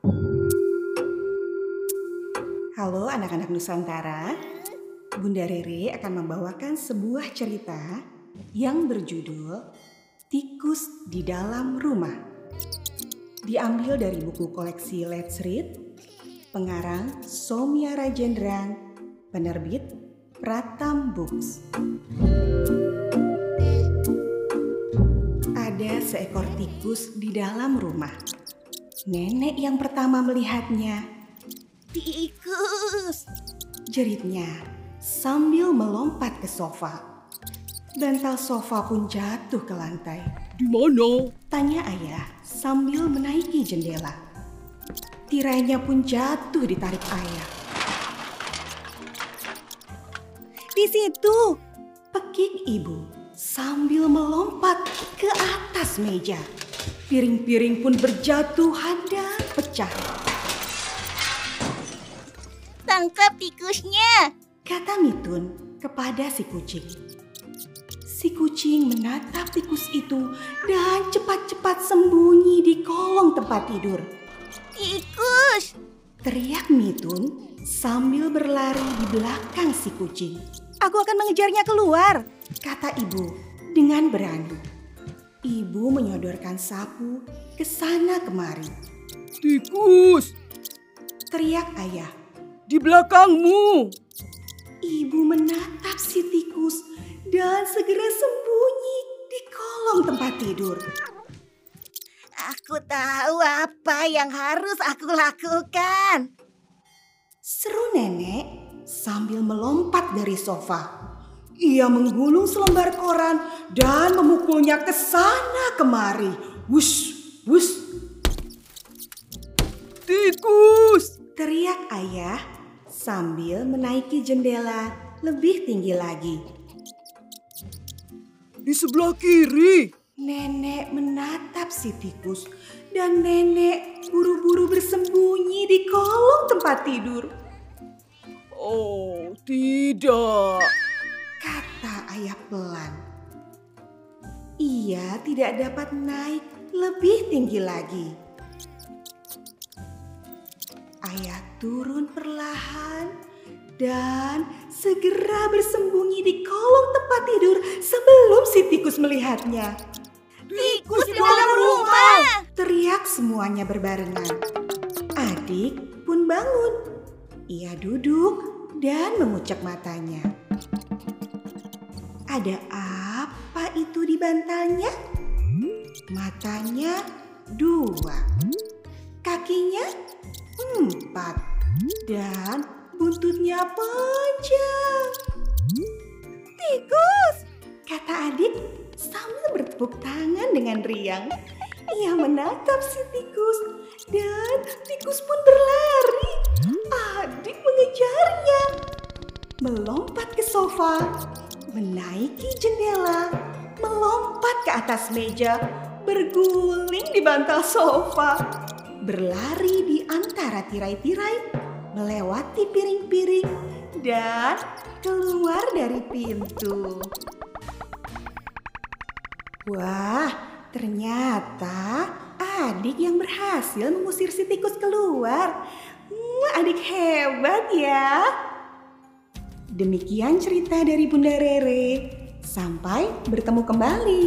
Halo anak-anak Nusantara, Bunda Rere akan membawakan sebuah cerita yang berjudul Tikus di Dalam Rumah. Diambil dari buku koleksi Let's Read, pengarang Somya Rajendran, penerbit Pratam Books. Ada seekor tikus di dalam rumah. Nenek yang pertama melihatnya. Tikus! Jeritnya sambil melompat ke sofa. Bantal sofa pun jatuh ke lantai. Di mana? Tanya ayah sambil menaiki jendela. Tirainya pun jatuh ditarik ayah. Di situ, pekik ibu sambil melompat ke atas meja. Piring-piring pun berjatuhan dan pecah. Tangkap tikusnya. Kata Mitun kepada si kucing. Si kucing menatap tikus itu dan cepat-cepat sembunyi di kolong tempat tidur. Tikus. Teriak Mitun sambil berlari di belakang si kucing. Aku akan mengejarnya keluar, kata ibu dengan berani. Ibu menyodorkan sapu ke sana kemari. Tikus! Teriak ayah. Di belakangmu! Ibu menatap si tikus dan segera sembunyi di kolong tempat tidur. Aku tahu apa yang harus aku lakukan. Seru nenek sambil melompat dari sofa. Ia menggulung selembar koran dan memukulnya ke sana kemari. Wush, wush. Tikus! Teriak ayah sambil menaiki jendela lebih tinggi lagi. Di sebelah kiri. Nenek menatap si tikus dan nenek buru-buru bersembunyi di kolong tempat tidur. Oh, tidak Ia tidak dapat naik lebih tinggi lagi. Ayah turun perlahan dan segera bersembunyi di kolong tempat tidur sebelum si tikus melihatnya. Tikus di dalam rumah! Teriak semuanya berbarengan. Adik pun bangun. Ia duduk dan mengucap matanya. Ada apa itu di bantalnya? Matanya dua, kakinya empat, dan buntutnya panjang. Tikus, kata adik sambil bertepuk tangan dengan riang. Ia menatap si tikus dan tikus pun berlari. Adik mengejarnya. Melompat ke sofa menaiki jendela, melompat ke atas meja, berguling di bantal sofa, berlari di antara tirai-tirai, melewati piring-piring, dan keluar dari pintu. Wah, ternyata adik yang berhasil mengusir si tikus keluar. Adik hebat ya. Demikian cerita dari Bunda Rere. Sampai bertemu kembali.